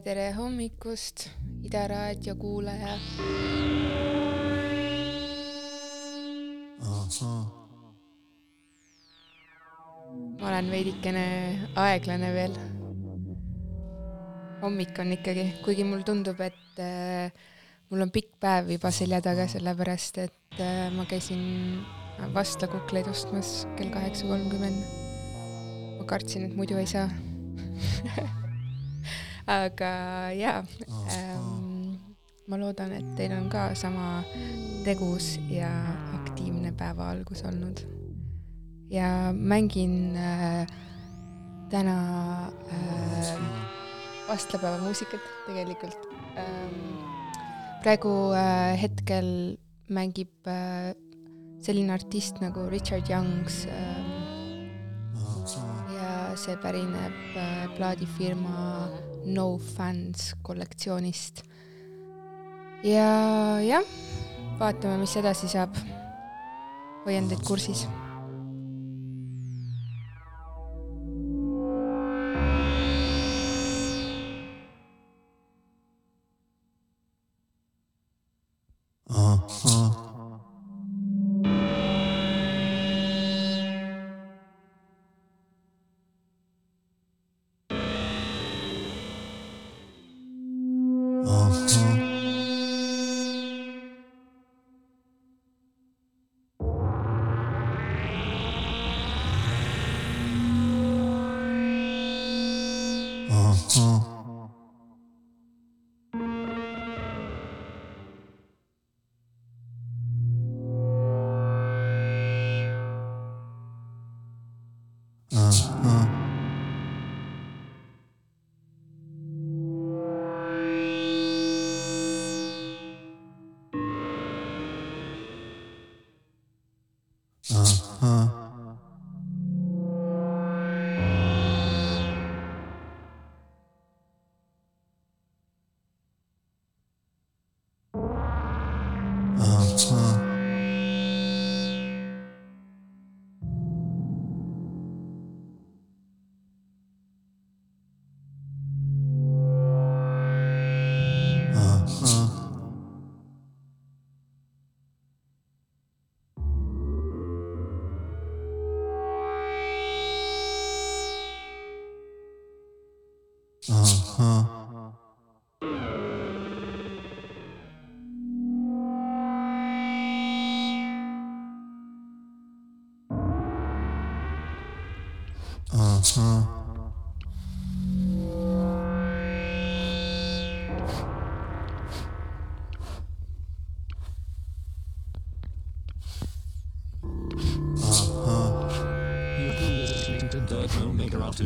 tere, hommikust, Ida raadio kuulaja. ma olen veidikene aeglane veel. hommik on ikkagi, kuigi mul tundub, et äh, mul on pikk päev juba selja taga, sellepärast et äh, ma käisin Vastla kukleid ostmas kell kaheksa kolmkümmend. ma kartsin, et muidu ei saa aga jaa ähm,, ma loodan, et teil on ka sama tegus ja aktiivne päeva algus olnud. ja mängin äh, täna äh, vastlapäeva muusikat tegelikult ähm,. praegu äh, hetkel mängib äh, selline artist nagu Richard Youngs äh, see pärineb äh, plaadifirma No Fans kollektsioonist. ja jah, vaatame, mis edasi saab. hoian teid kursis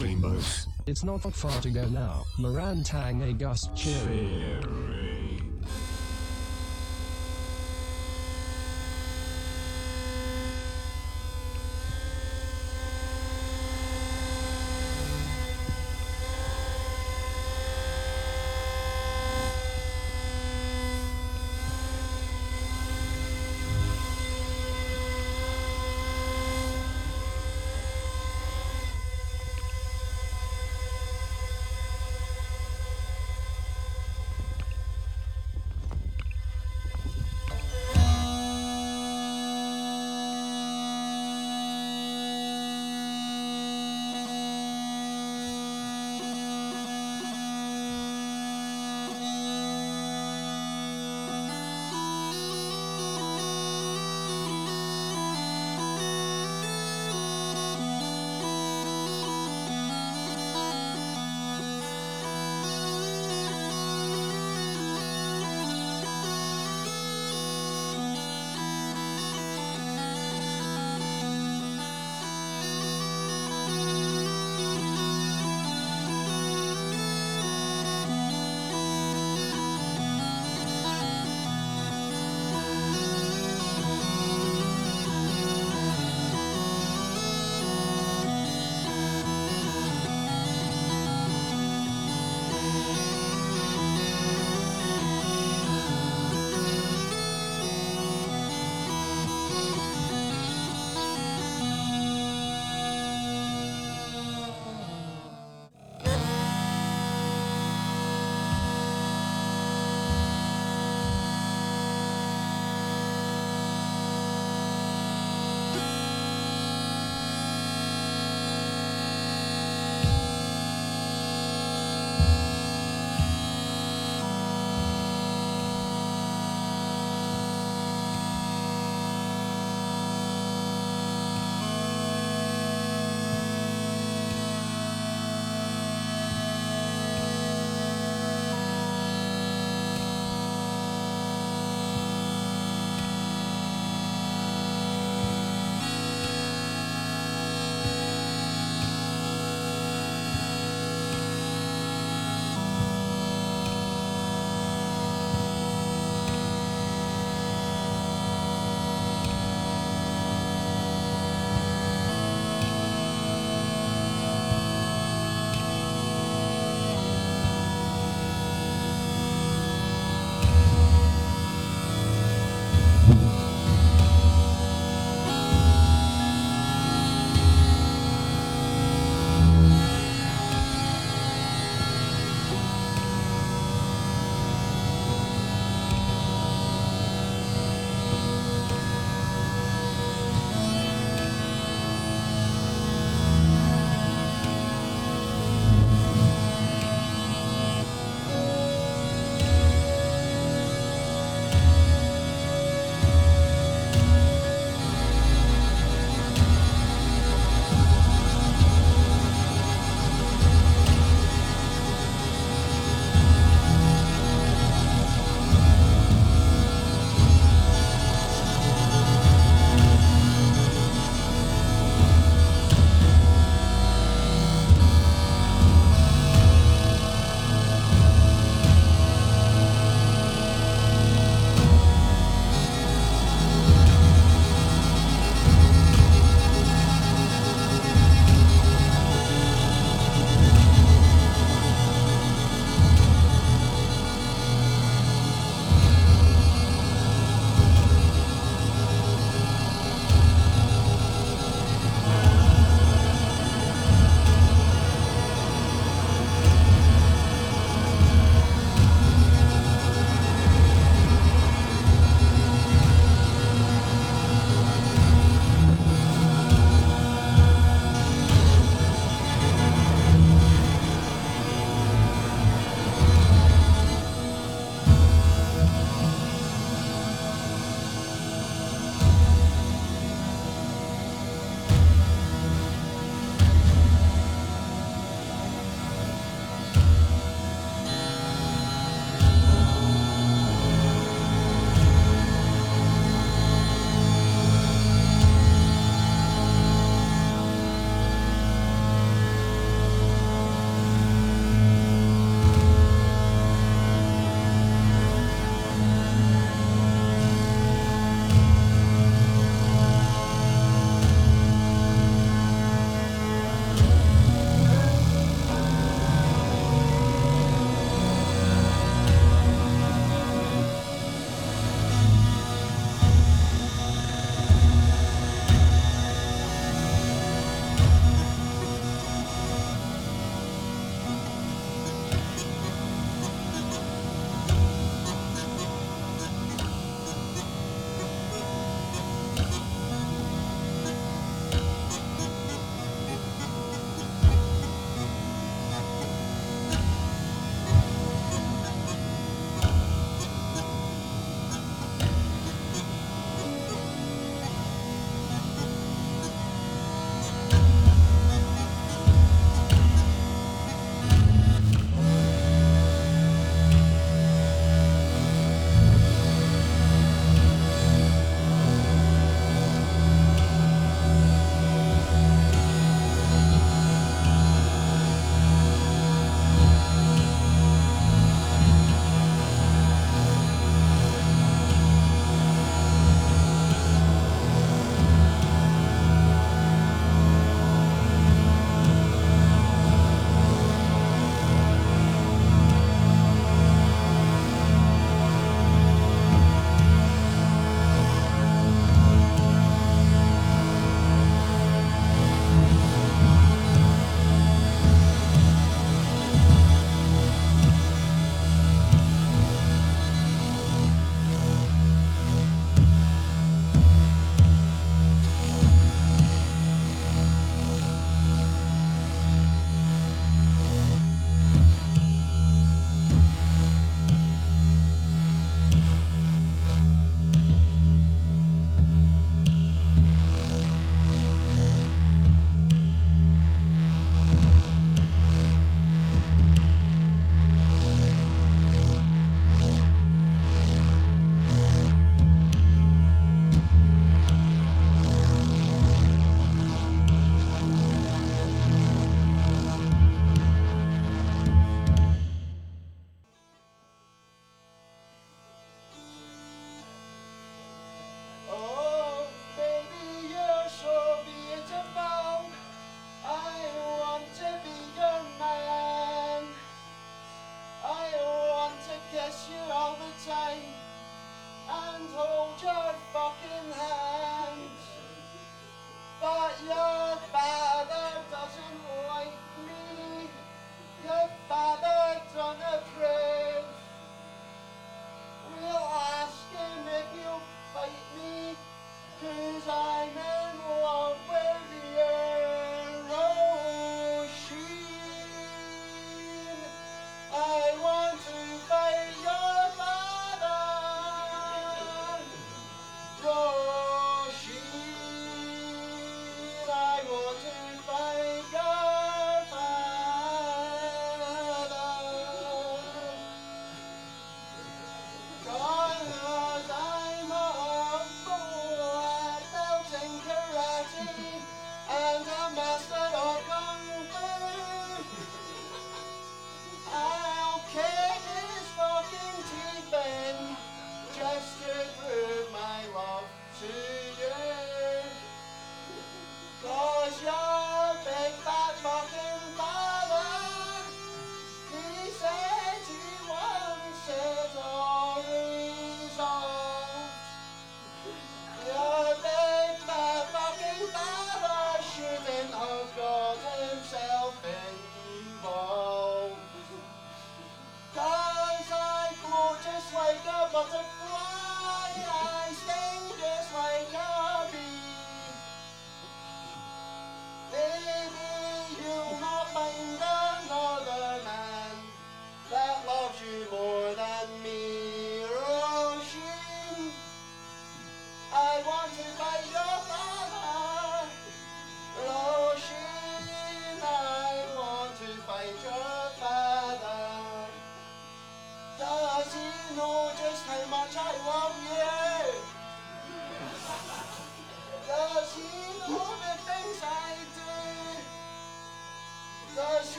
rainbows. It's not far to go now. Marantang gust cheer.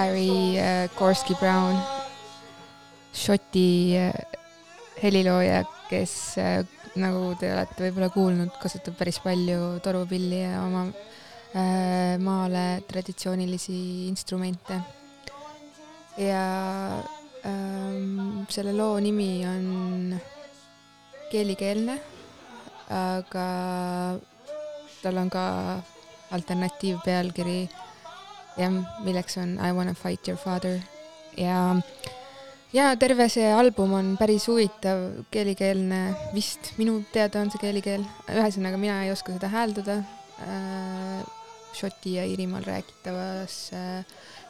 Harry äh, Gorski Brown, Šoti äh, helilooja, kes äh, nagu te olete võib-olla kuulnud, kasutab päris palju torupilli ja oma maale traditsioonilisi instrumente. ja ähm, selle loo nimi on keelikeelne, aga tal on ka alternatiivpealkiri jah, milleks on I wanna fight your father ja ja terve see album on päris huvitav keelikeelne, vist minu teada on see keelikeel, ühesõnaga mina ei oska seda hääldada äh,. Šoti ja Iirimaal räägitavas äh,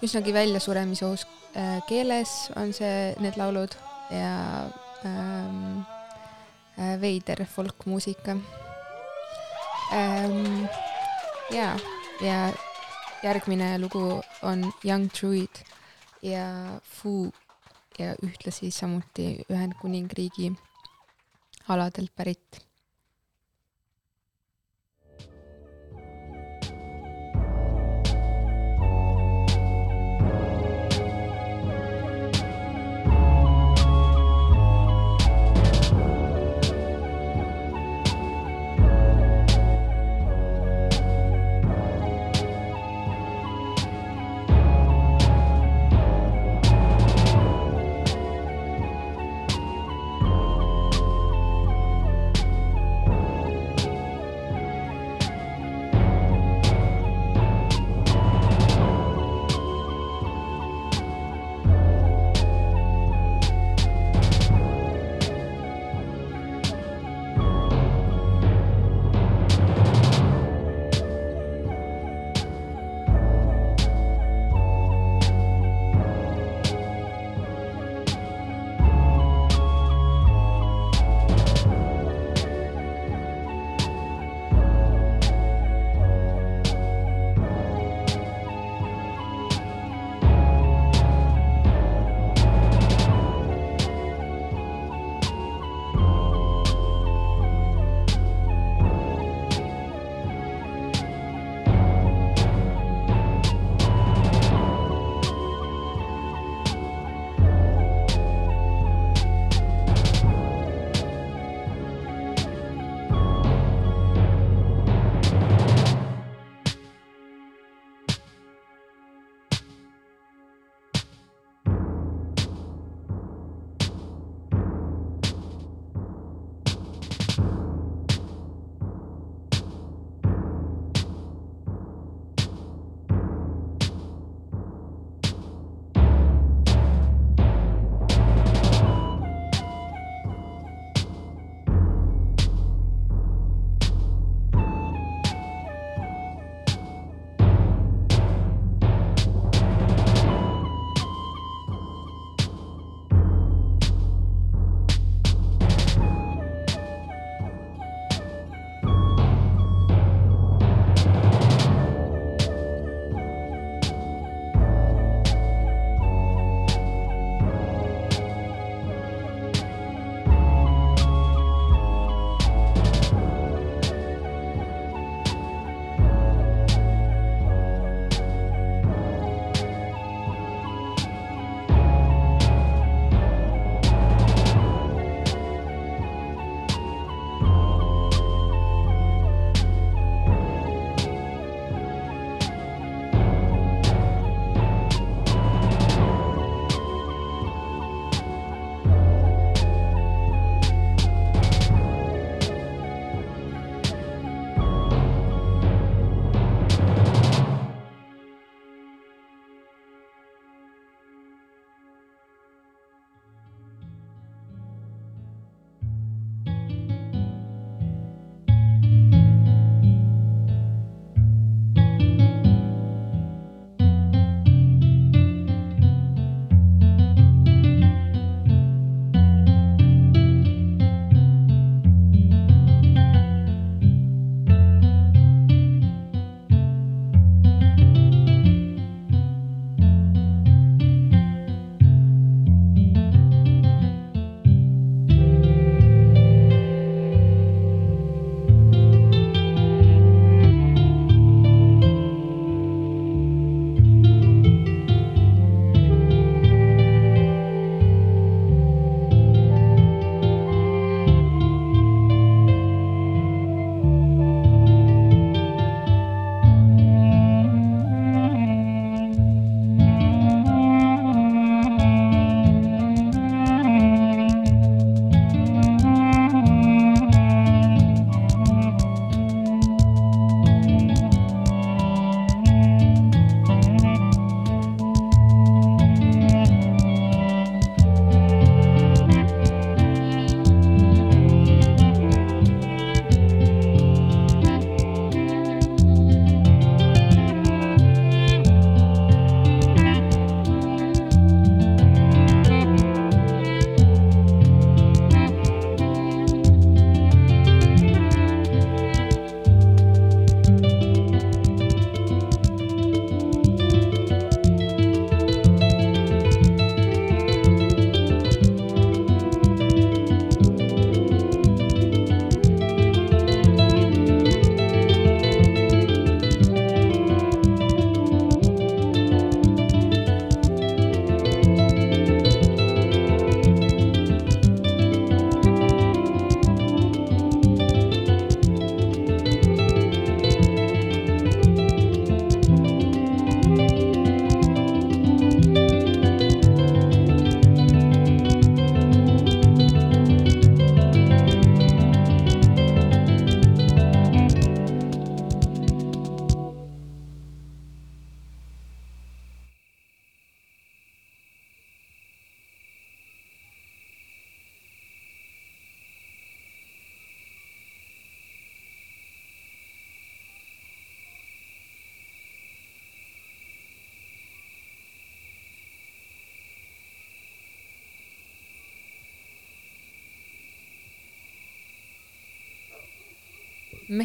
üsnagi väljasuremisohus äh, keeles on see, need laulud ja ähm, äh, veider folkmuusika ähm,. ja, ja järgmine lugu on Young Druid ja Foo ja ühtlasi samuti Ühendkuningriigi aladelt pärit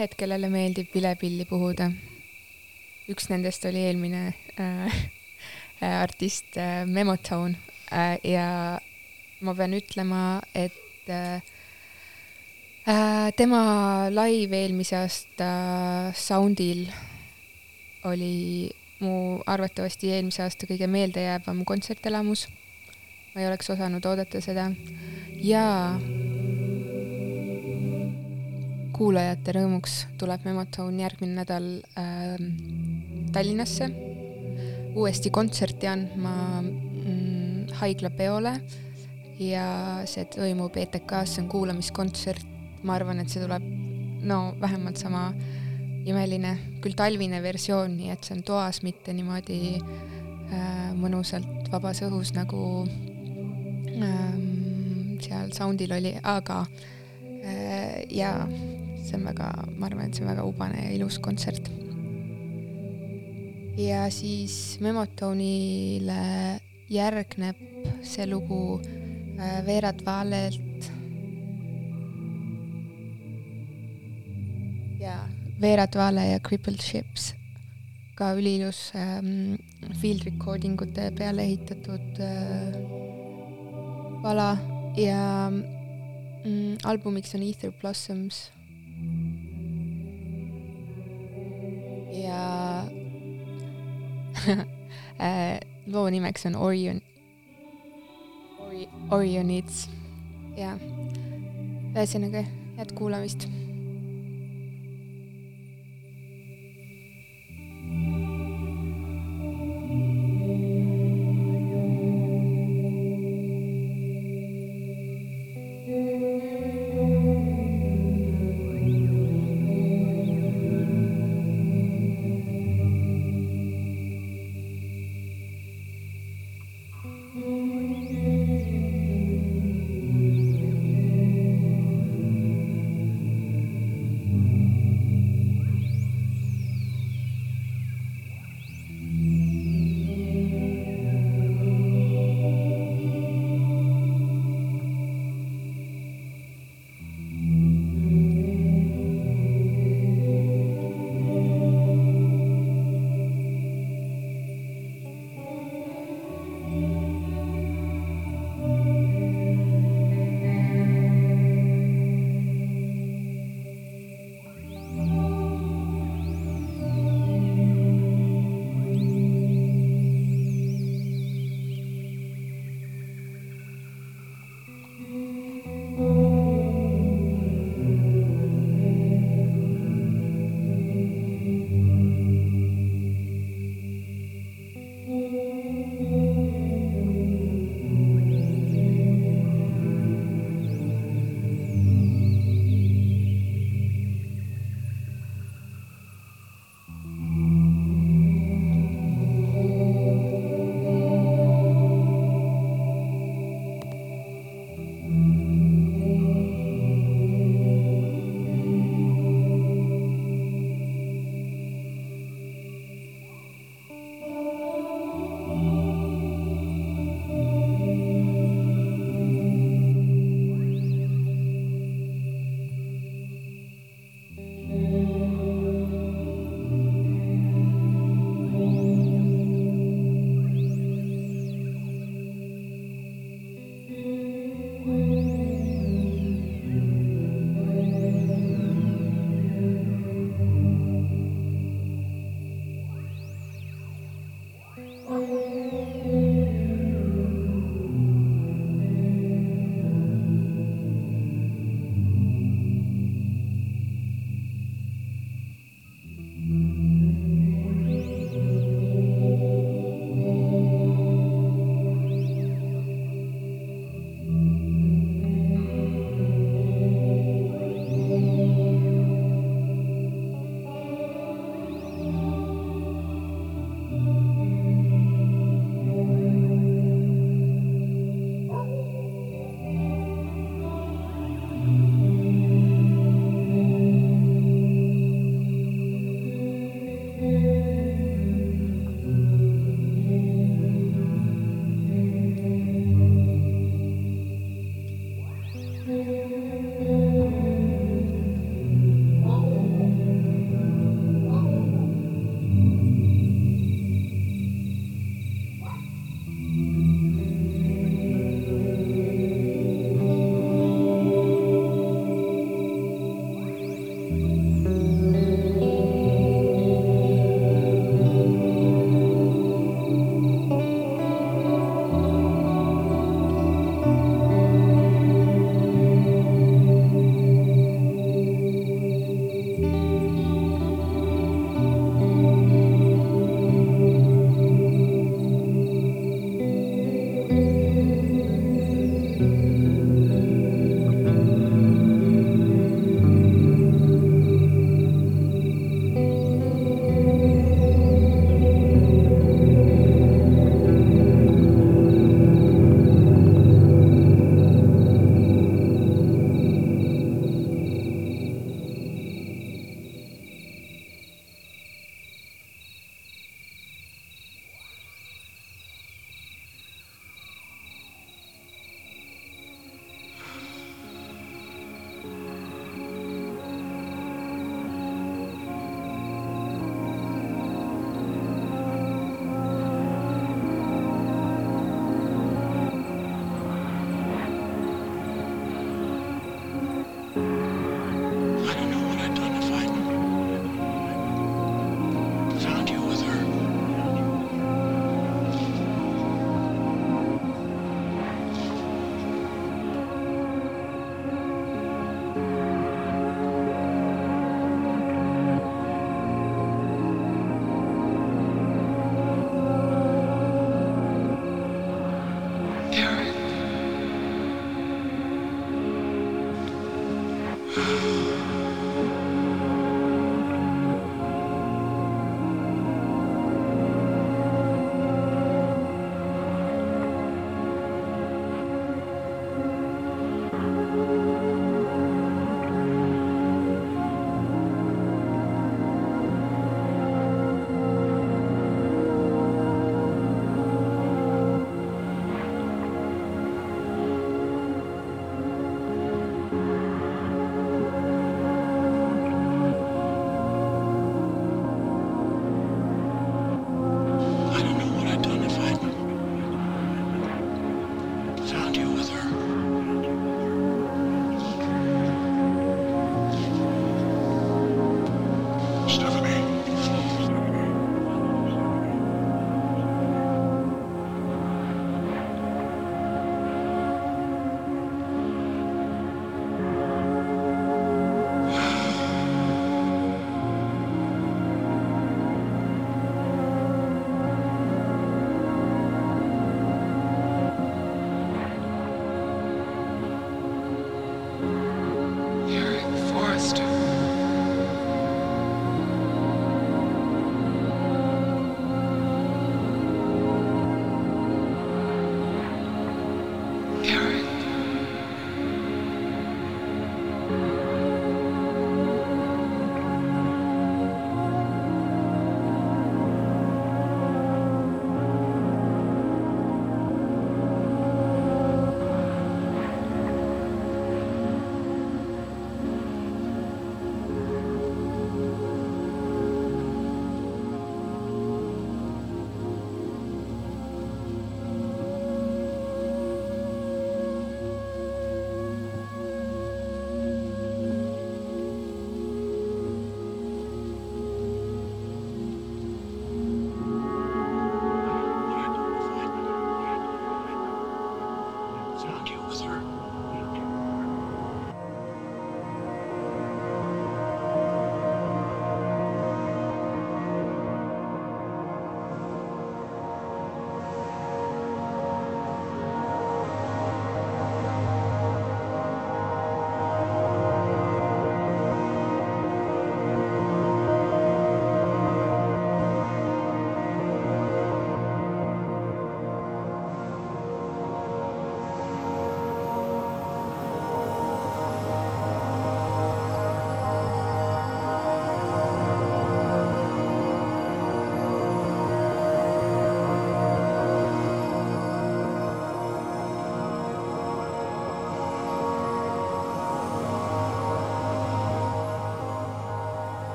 mehed, kellele meeldib vilepilli puhuda. üks nendest oli eelmine äh, äh, artist äh, Memotone äh, ja ma pean ütlema, et äh, äh, tema live eelmise aasta Soundil oli mu arvatavasti eelmise aasta kõige meeldejäävam kontsertelamus. ma ei oleks osanud oodata seda ja kuulajate rõõmuks tuleb Memotone järgmine nädal ähm, Tallinnasse. Uuesti kontserti andma mm, haiglapeole ja see toimub ETK-s, see on kuulamiskontsert. ma arvan, et see tuleb no vähemalt sama imeline, küll talvine versioon, nii et see on toas, mitte niimoodi äh, mõnusalt vabas õhus nagu ähm, seal Soundil oli, aga äh, jaa, see on väga, ma arvan, et see on väga ubane ja ilus kontsert. ja siis Memotone'ile järgneb see lugu äh, Veerat Valelt. jaa, Veerat Vale ja Crippled Ships, ka üliilus ähm, field recording ute peale ehitatud äh, pala ja mm, albumiks on Ether Blossoms. Ja äh, loo nimeks on Orion Ori,, Orionids ja ühesõnaga head kuulamist. I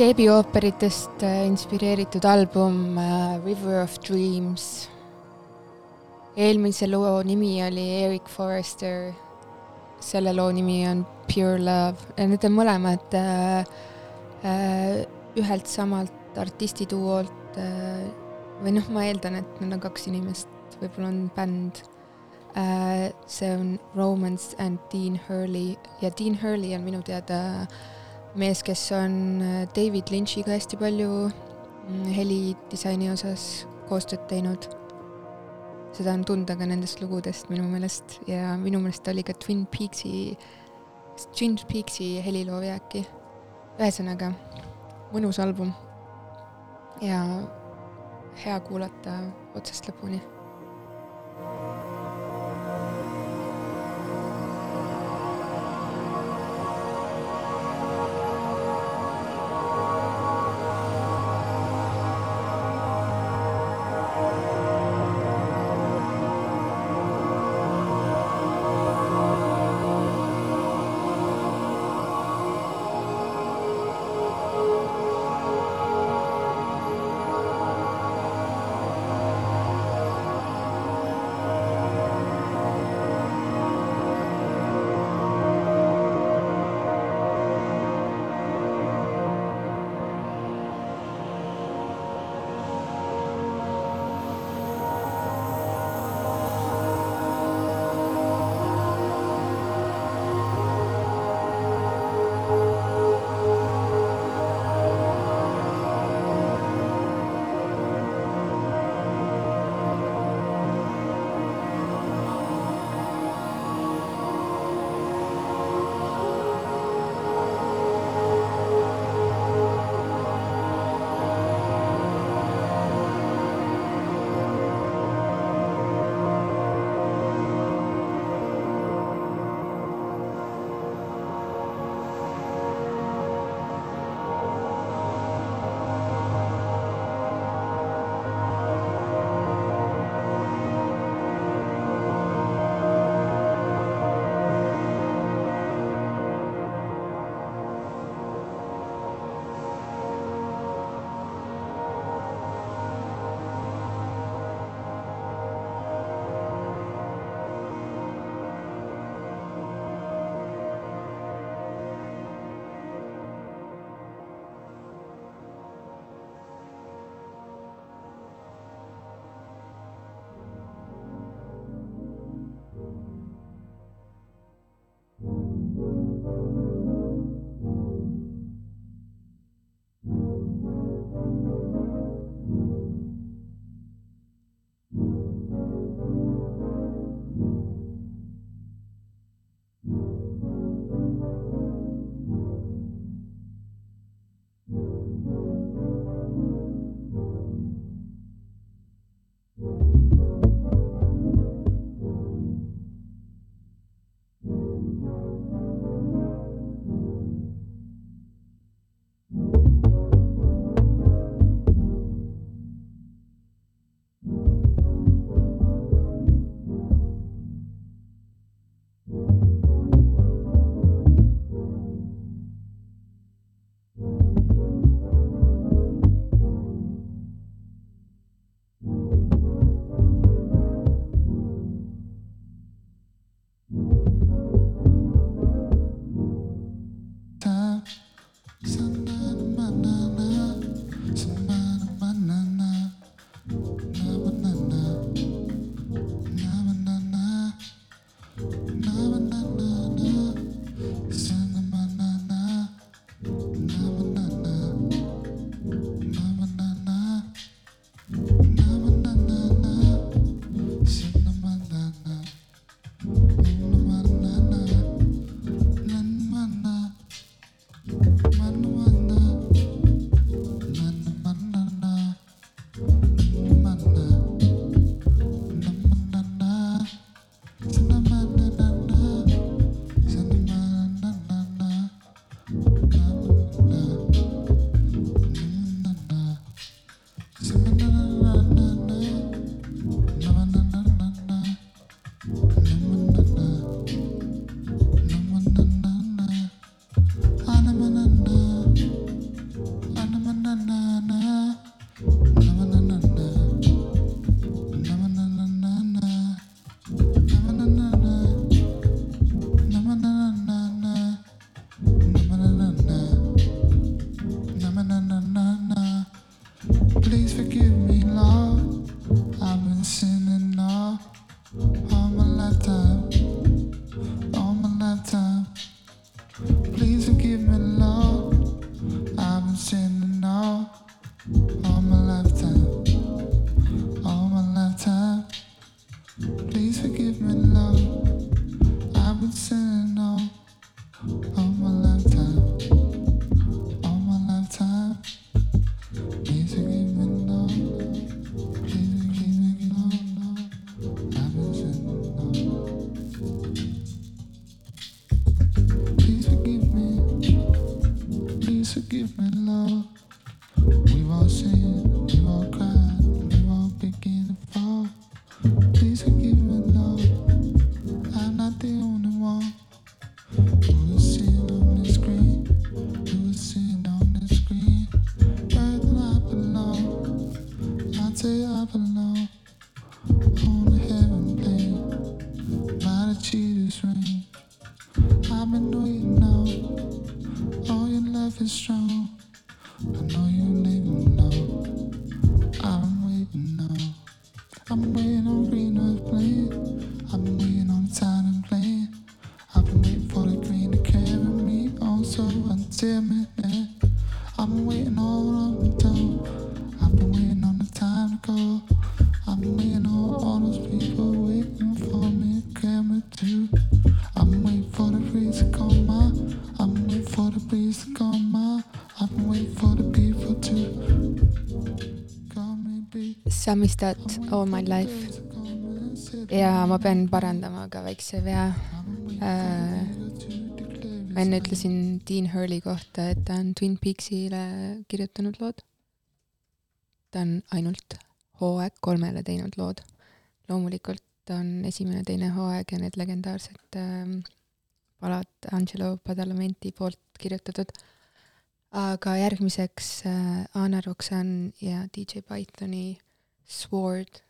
Seebi ooperitest äh, inspireeritud album äh, River of Dreams. eelmise loo nimi oli Eric Forrester, selle loo nimi on Pure Love. Ja need on mõlemad äh, äh, ühelt samalt artistiduolt äh, või noh, ma eeldan, et nad on kaks inimest, võib-olla on bänd. Äh, see on Romance and Dean Hurley. Ja Dean Hurley on minu teada mees, kes on äh, David Lynch'iga hästi palju mm, helidisaini osas koostööd teinud. seda on tunda ka nendest lugudest minu meelest ja minu meelest ta oli ka Twin Peaksi, Twin Peaksi helilooja äkki. ühesõnaga, mõnus album ja hea kuulata otsast lõpuni Some is that all my life ja ma pean parandama ka väikse vea äh,. ma enne ütlesin Dean Hurley kohta, et ta on Twin Peaksile kirjutanud lood. ta on ainult hooaeg kolmele teinud lood. loomulikult on esimene, teine hooaeg ja need legendaarsed äh, palat Angelo Badalamenti poolt kirjutatud. aga järgmiseks äh, Ana Roxanne ja DJ Pythoni Sword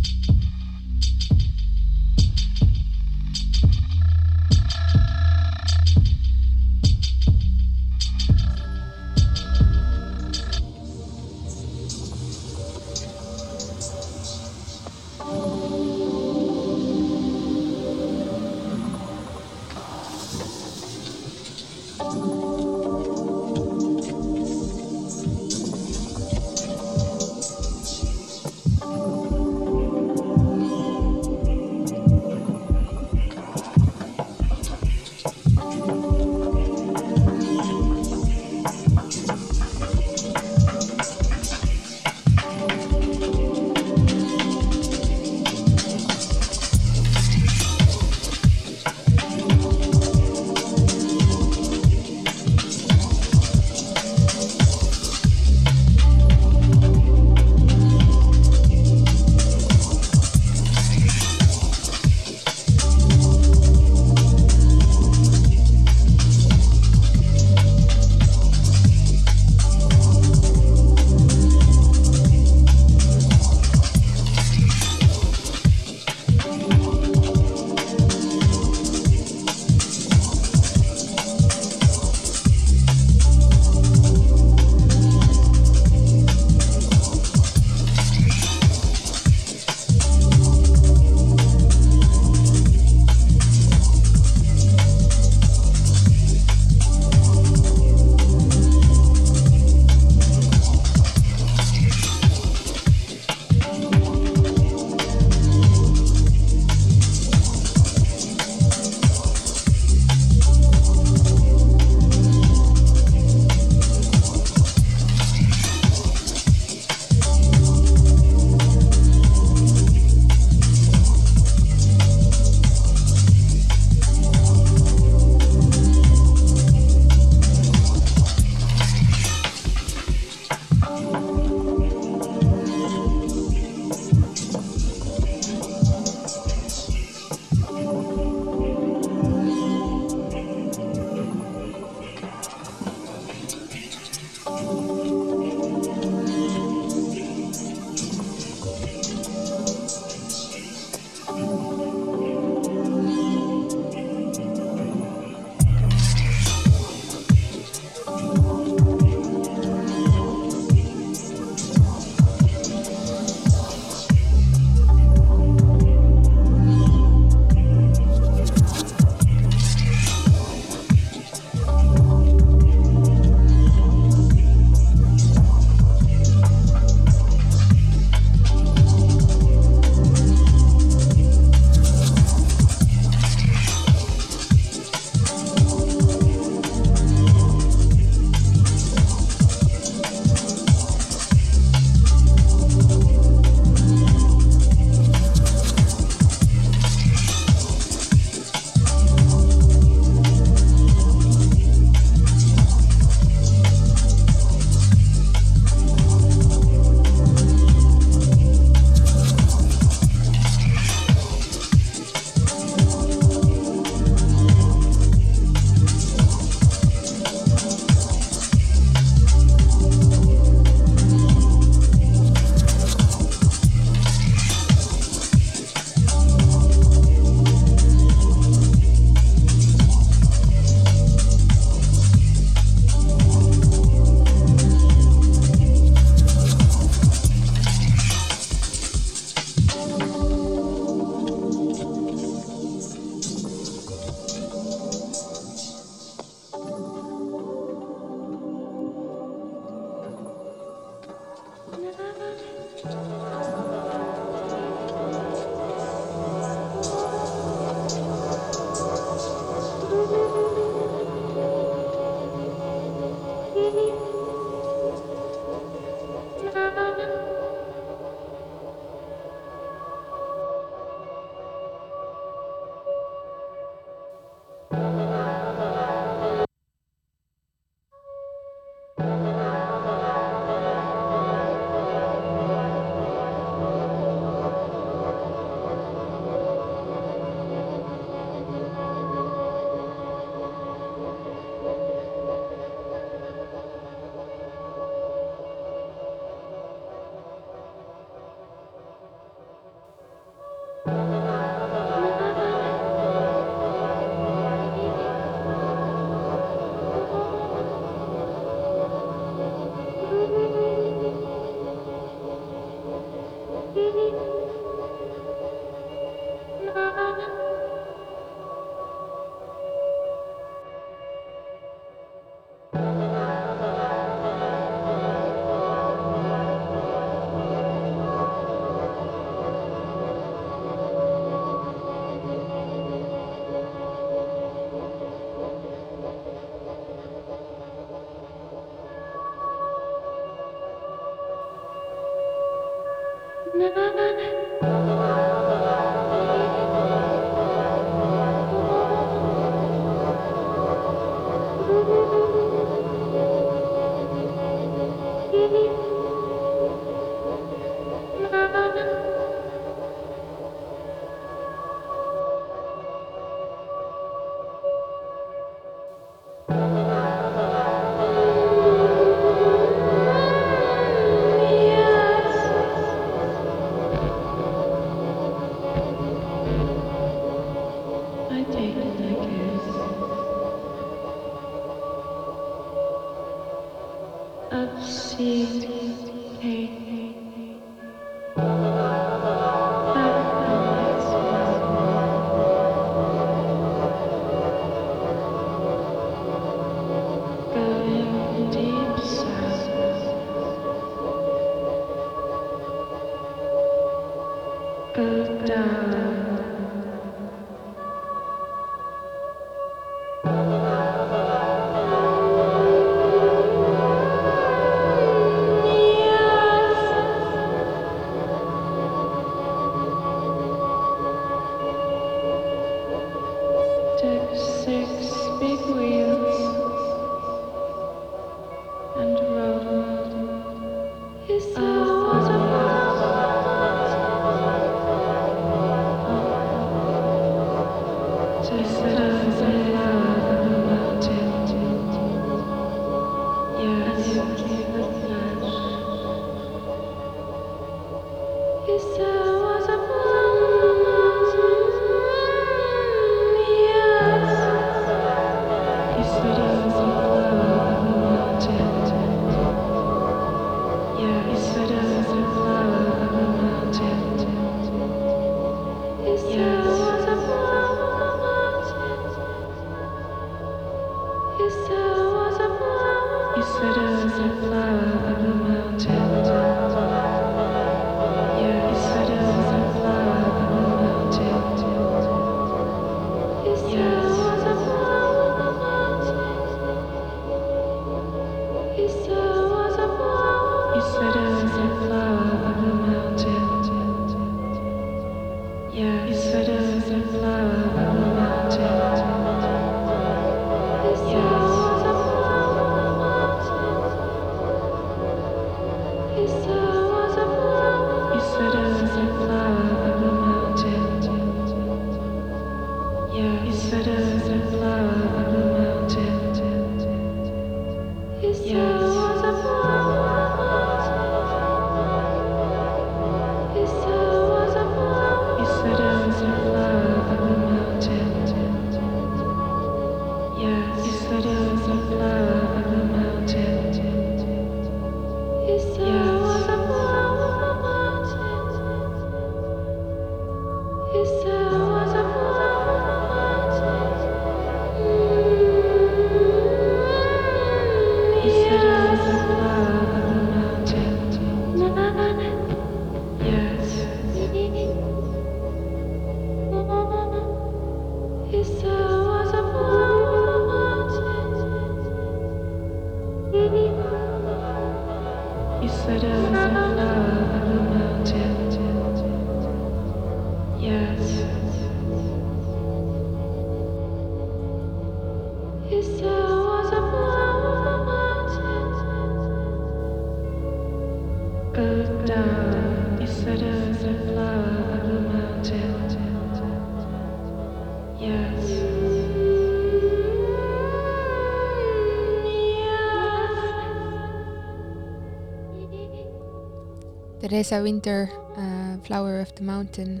Theresa Winter äh, Flower of the Mountain.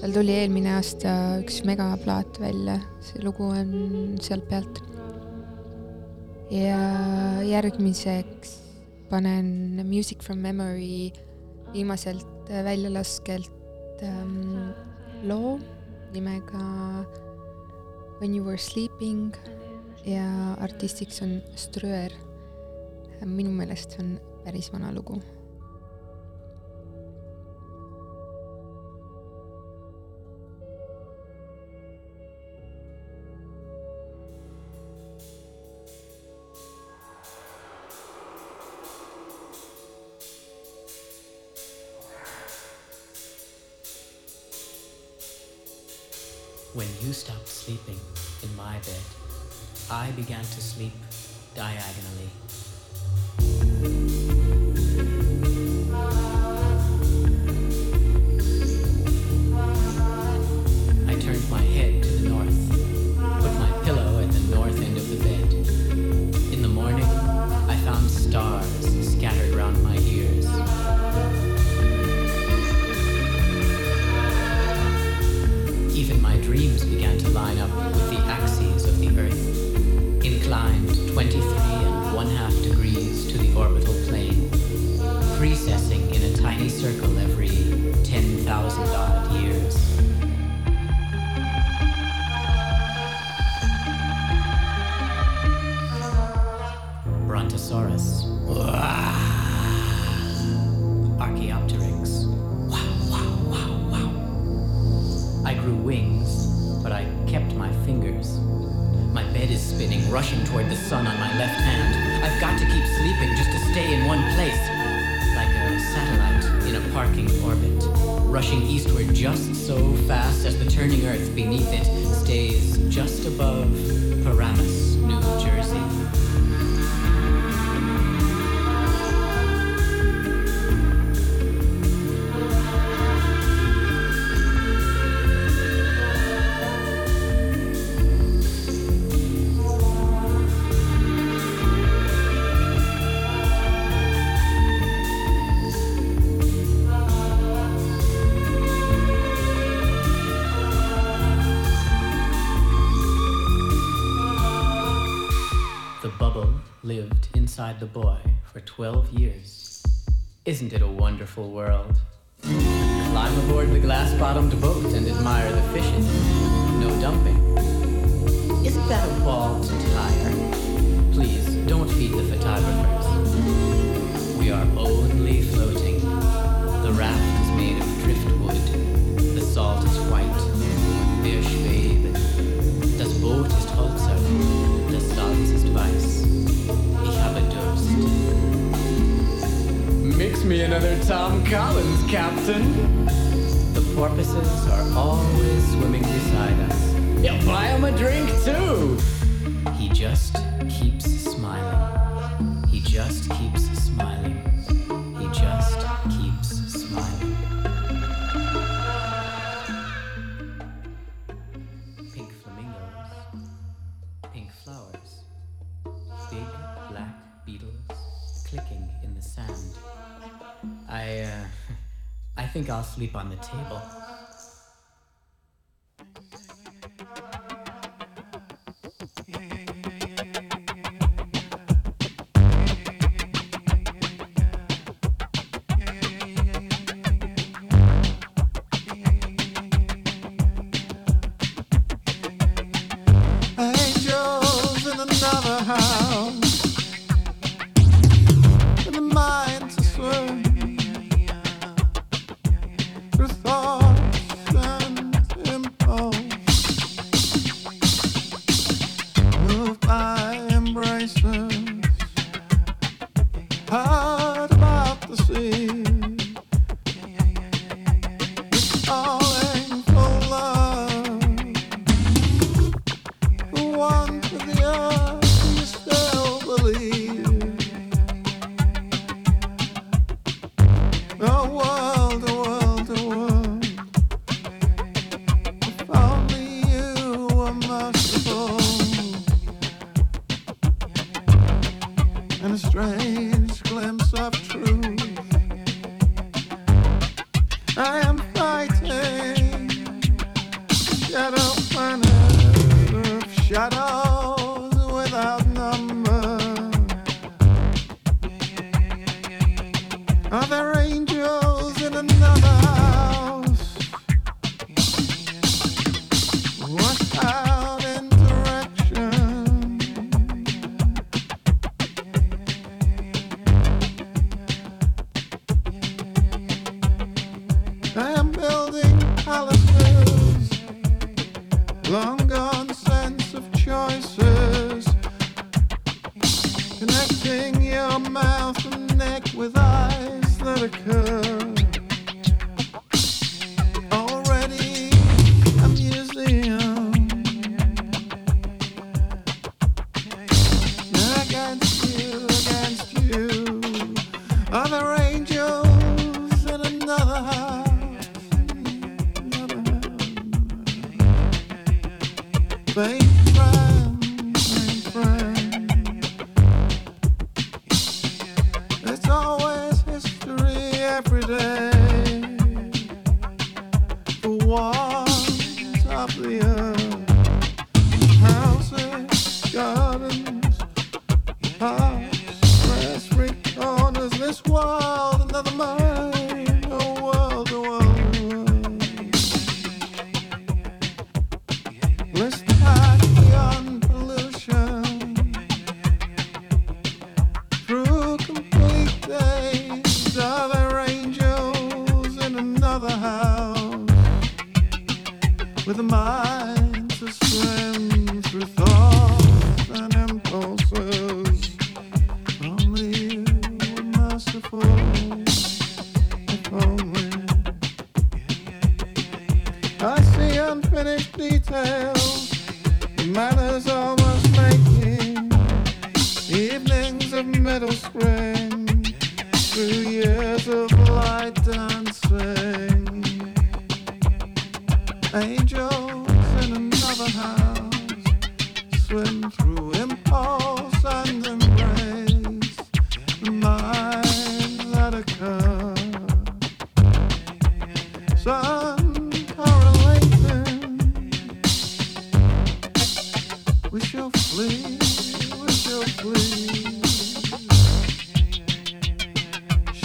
tal tuli eelmine aasta üks megaplaat välja, see lugu on sealt pealt. ja järgmiseks panen Music from Memory viimaselt väljalaskelt ähm, loo nimega When you were sleeping ja artistiks on Ströer. minu meelest see on päris vana lugu sleeping in my bed, I began to sleep diagonally. Inside the boy for 12 years. Isn't it a wonderful world? Climb aboard the glass bottomed boat and admire the fishes. No dumping. Isn't that a ball to tire? Please don't feed the photographers. We are only floating. Tom Collins, Captain. The porpoises are always swimming beside us. Yeah, buy him a drink too. He just sleep on the table.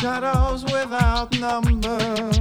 Shadows without number.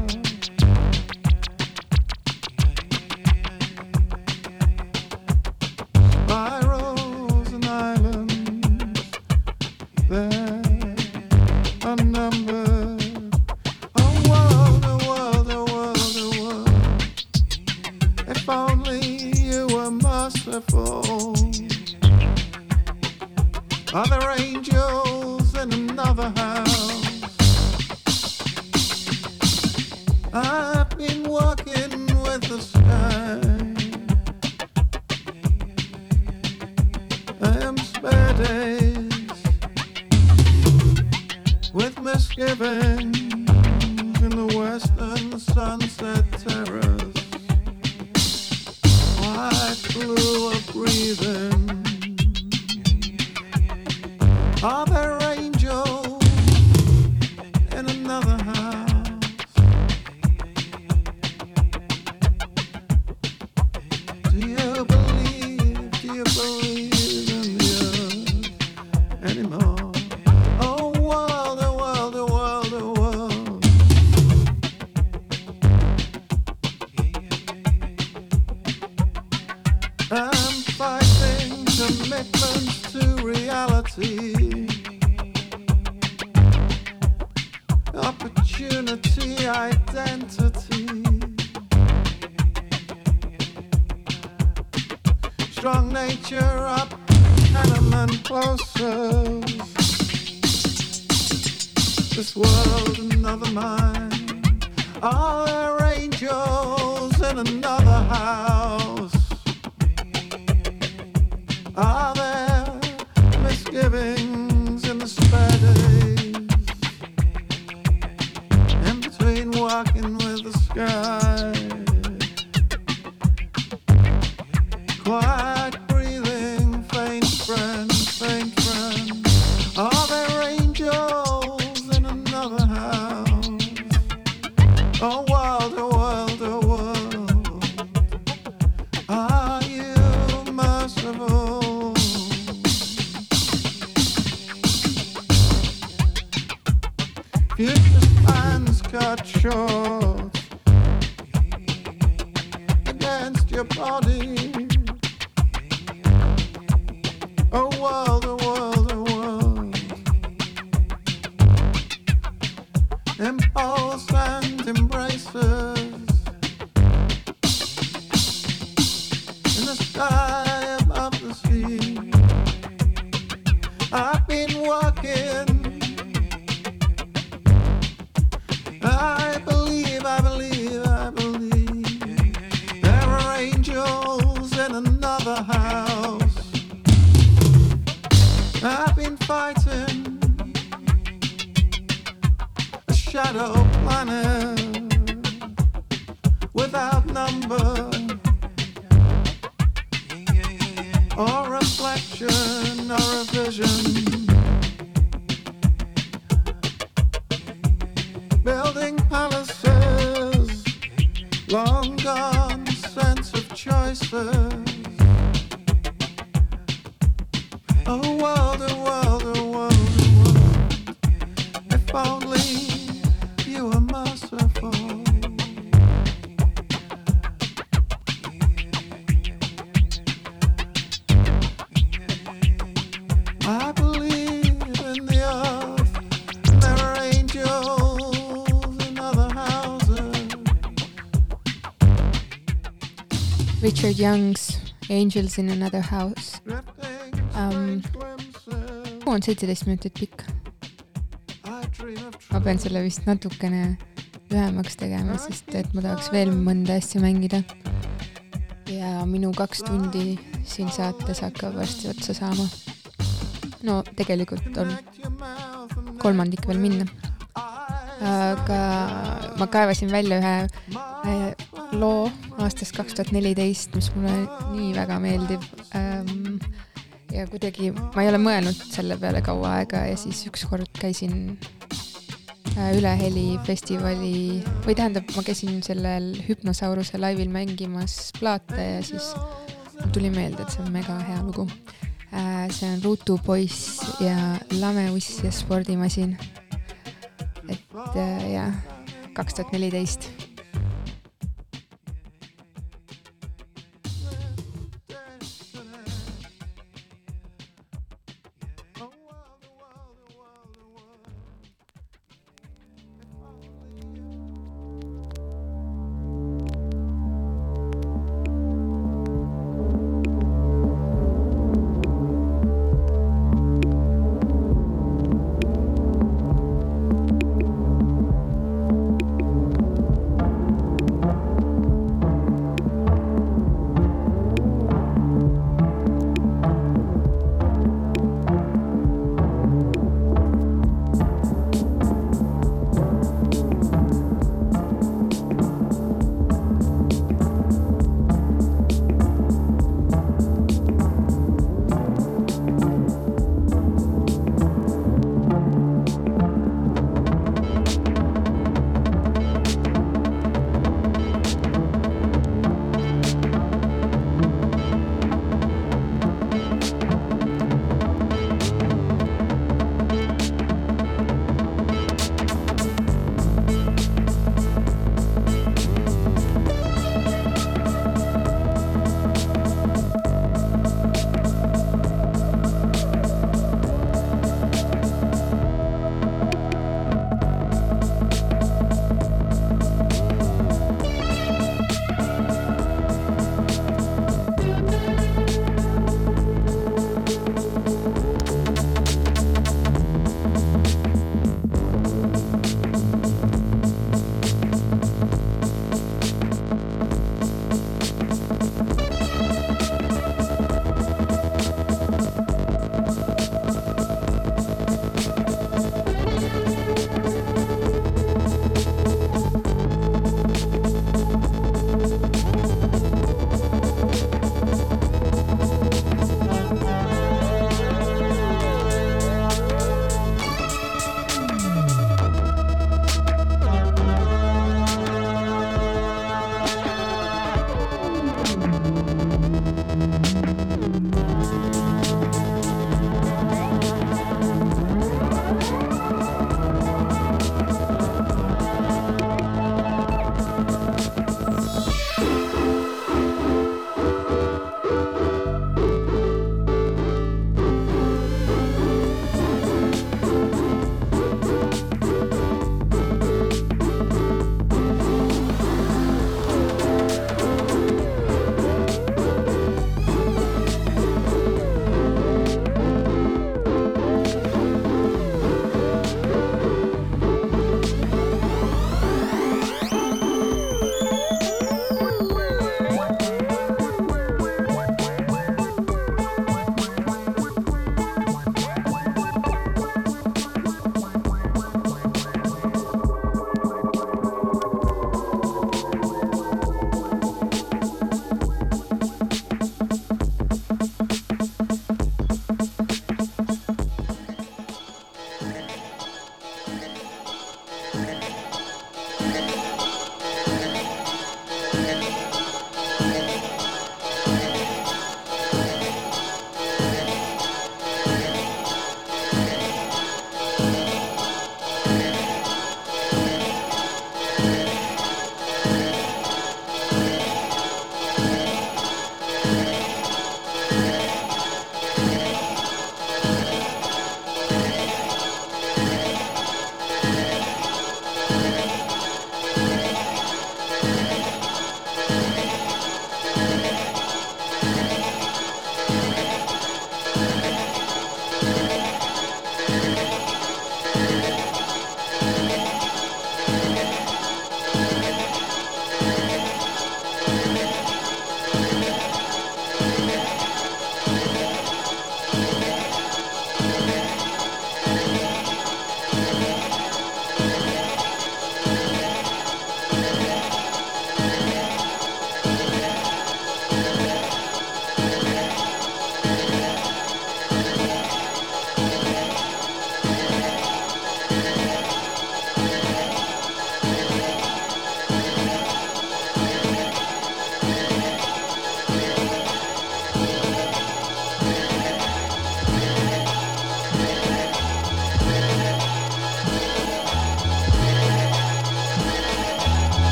Young's Angels in another house Um, strange glimpses. on seitseteist minutit pikk. Ma pean selle vist natukene lühemaks tegema, sest et ma tahaks veel mõnda asja mängida. ja minu kaks tundi siin saates hakkab varsti otsa saama. no tegelikult on kolmandik veel minna. aga ma kaevasin välja ühe äh, loo aastast kaks tuhat neliteist, mis mulle nii väga meeldib ähm,. Ja kuidagi ma ei ole mõelnud selle peale kaua aega ja siis ükskord käisin äh, Üleheli festivali või tähendab, ma käisin sellel Hüpnosauruse laivil mängimas plaate ja siis mul tuli meelde, et see on mega hea lugu. see on Ruutu poiss ja Lameuss ja spordimasin. et äh, jah, kaks tuhat neliteist.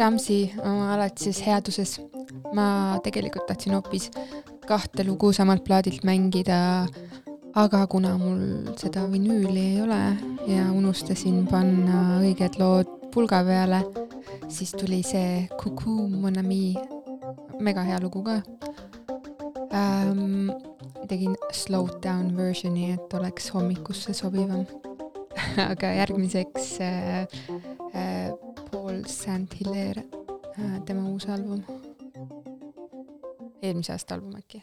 Ramsi äh, oma alates headuses. ma tegelikult tahtsin hoopis kahte lugu samalt plaadilt mängida, aga kuna mul seda vinüüli ei ole ja unustasin panna õiged lood pulga peale, siis tuli see Cuckoo Mon Ami, mega hea lugu ka ähm,. tegin slow down version'i, et oleks hommikusse sobivam aga järgmiseks äh, äh, Paul St Hilaire, äh, tema uus album. eelmise aasta album äkki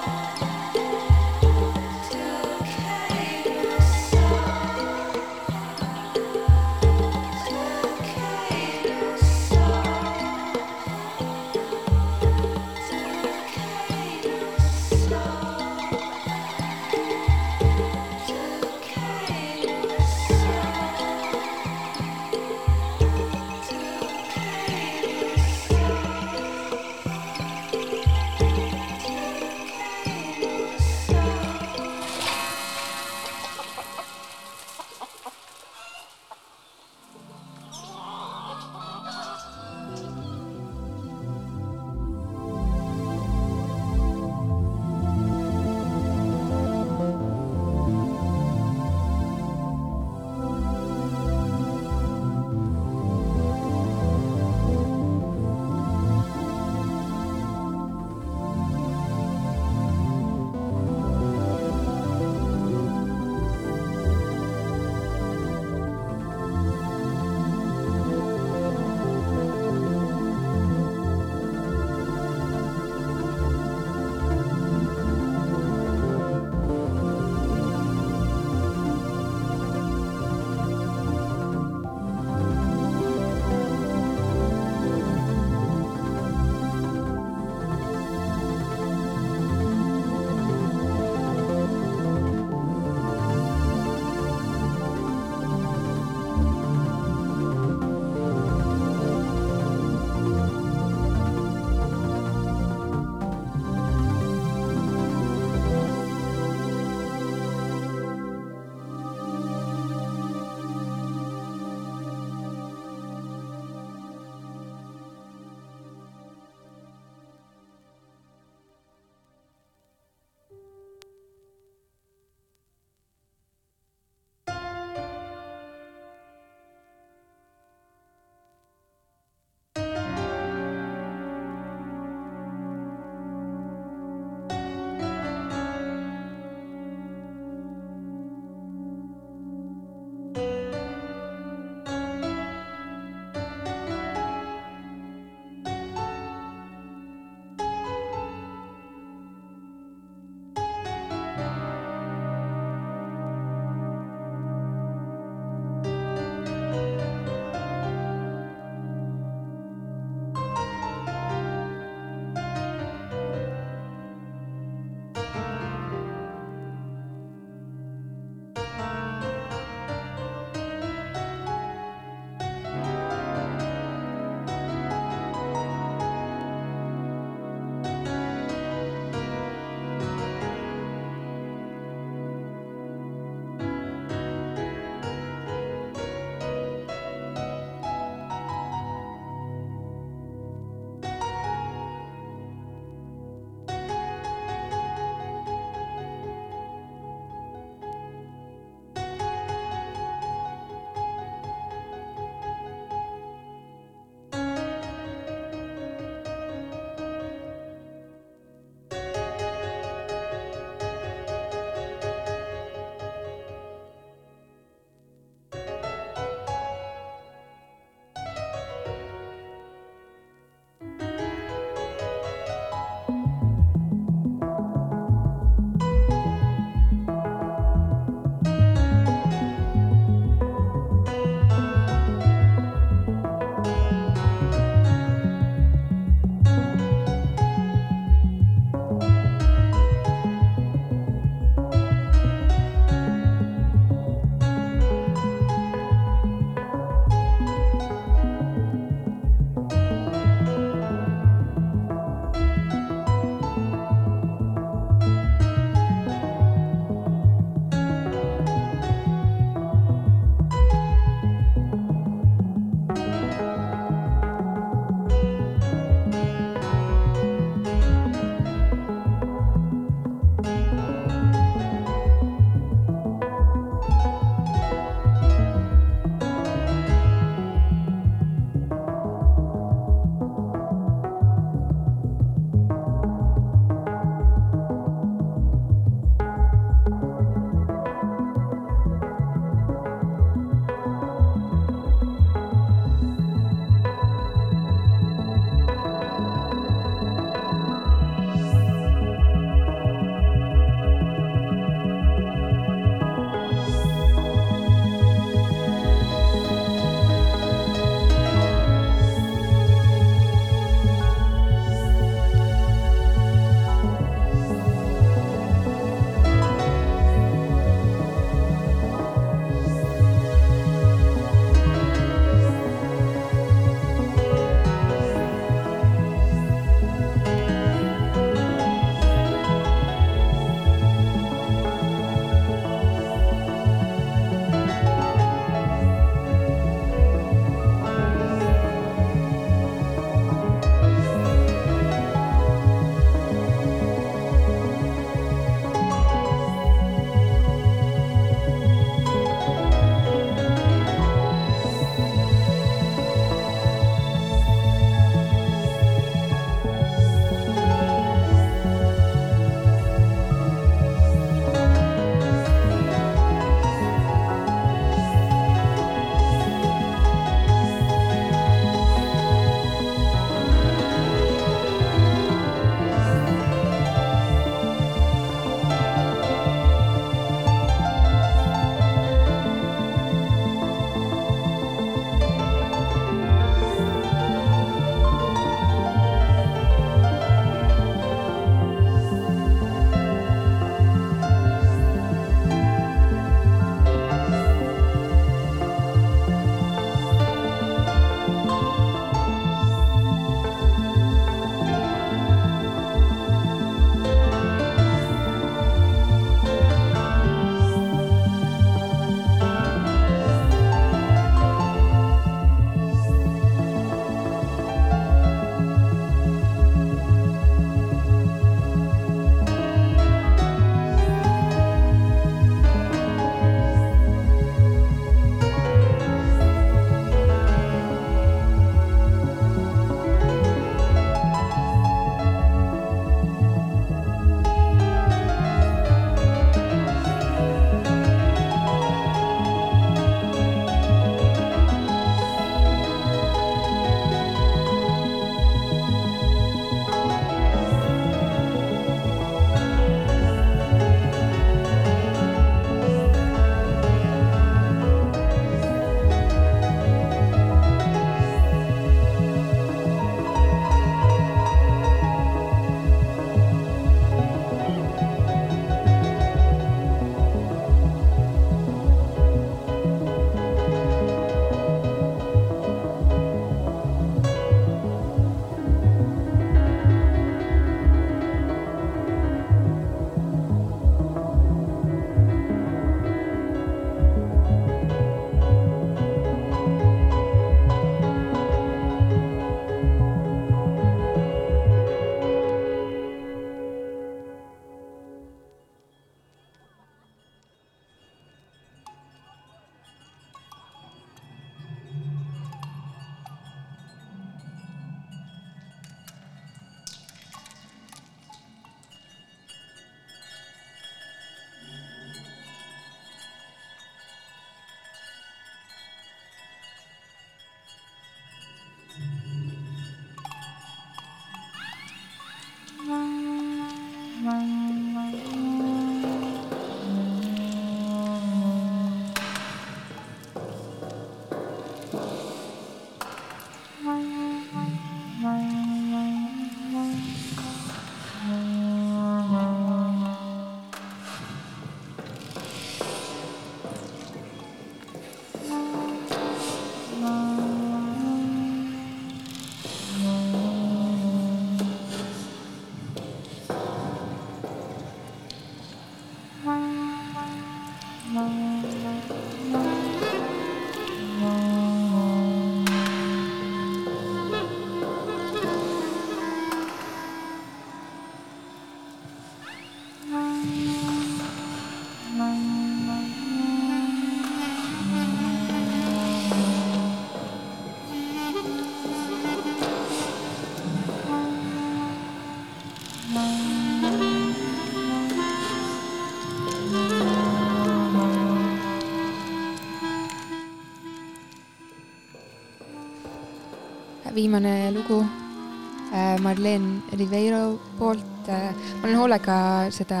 viimane lugu äh, Marleen Ribeiro poolt äh,. ma olen hoolega seda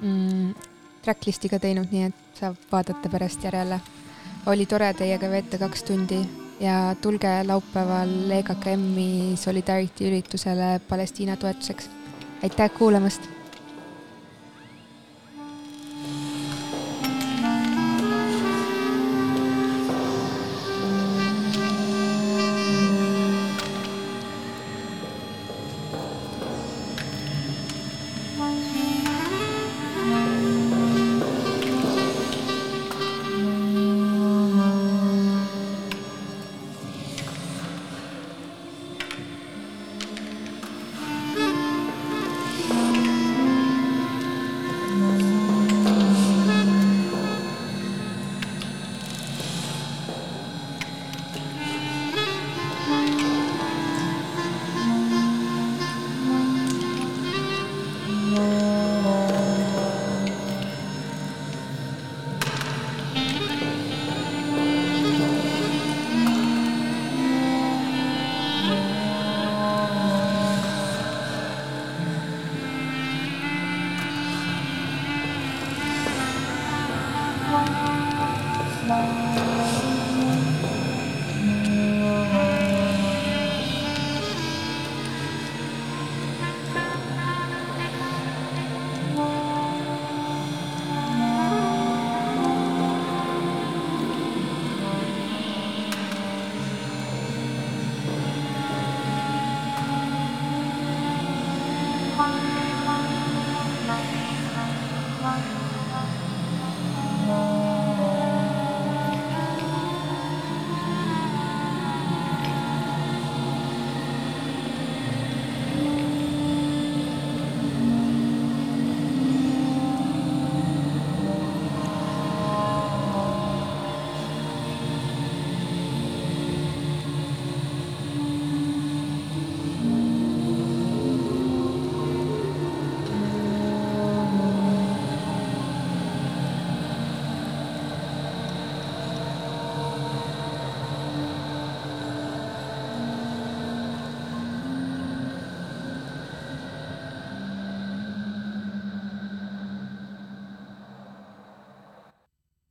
mm, tracklist'i ka teinud, nii et saab vaadata pärast järele. oli tore teiega veeta kaks tundi ja tulge laupäeval EKKM-i Solidarity üritusele Palestiina toetuseks. aitäh kuulamast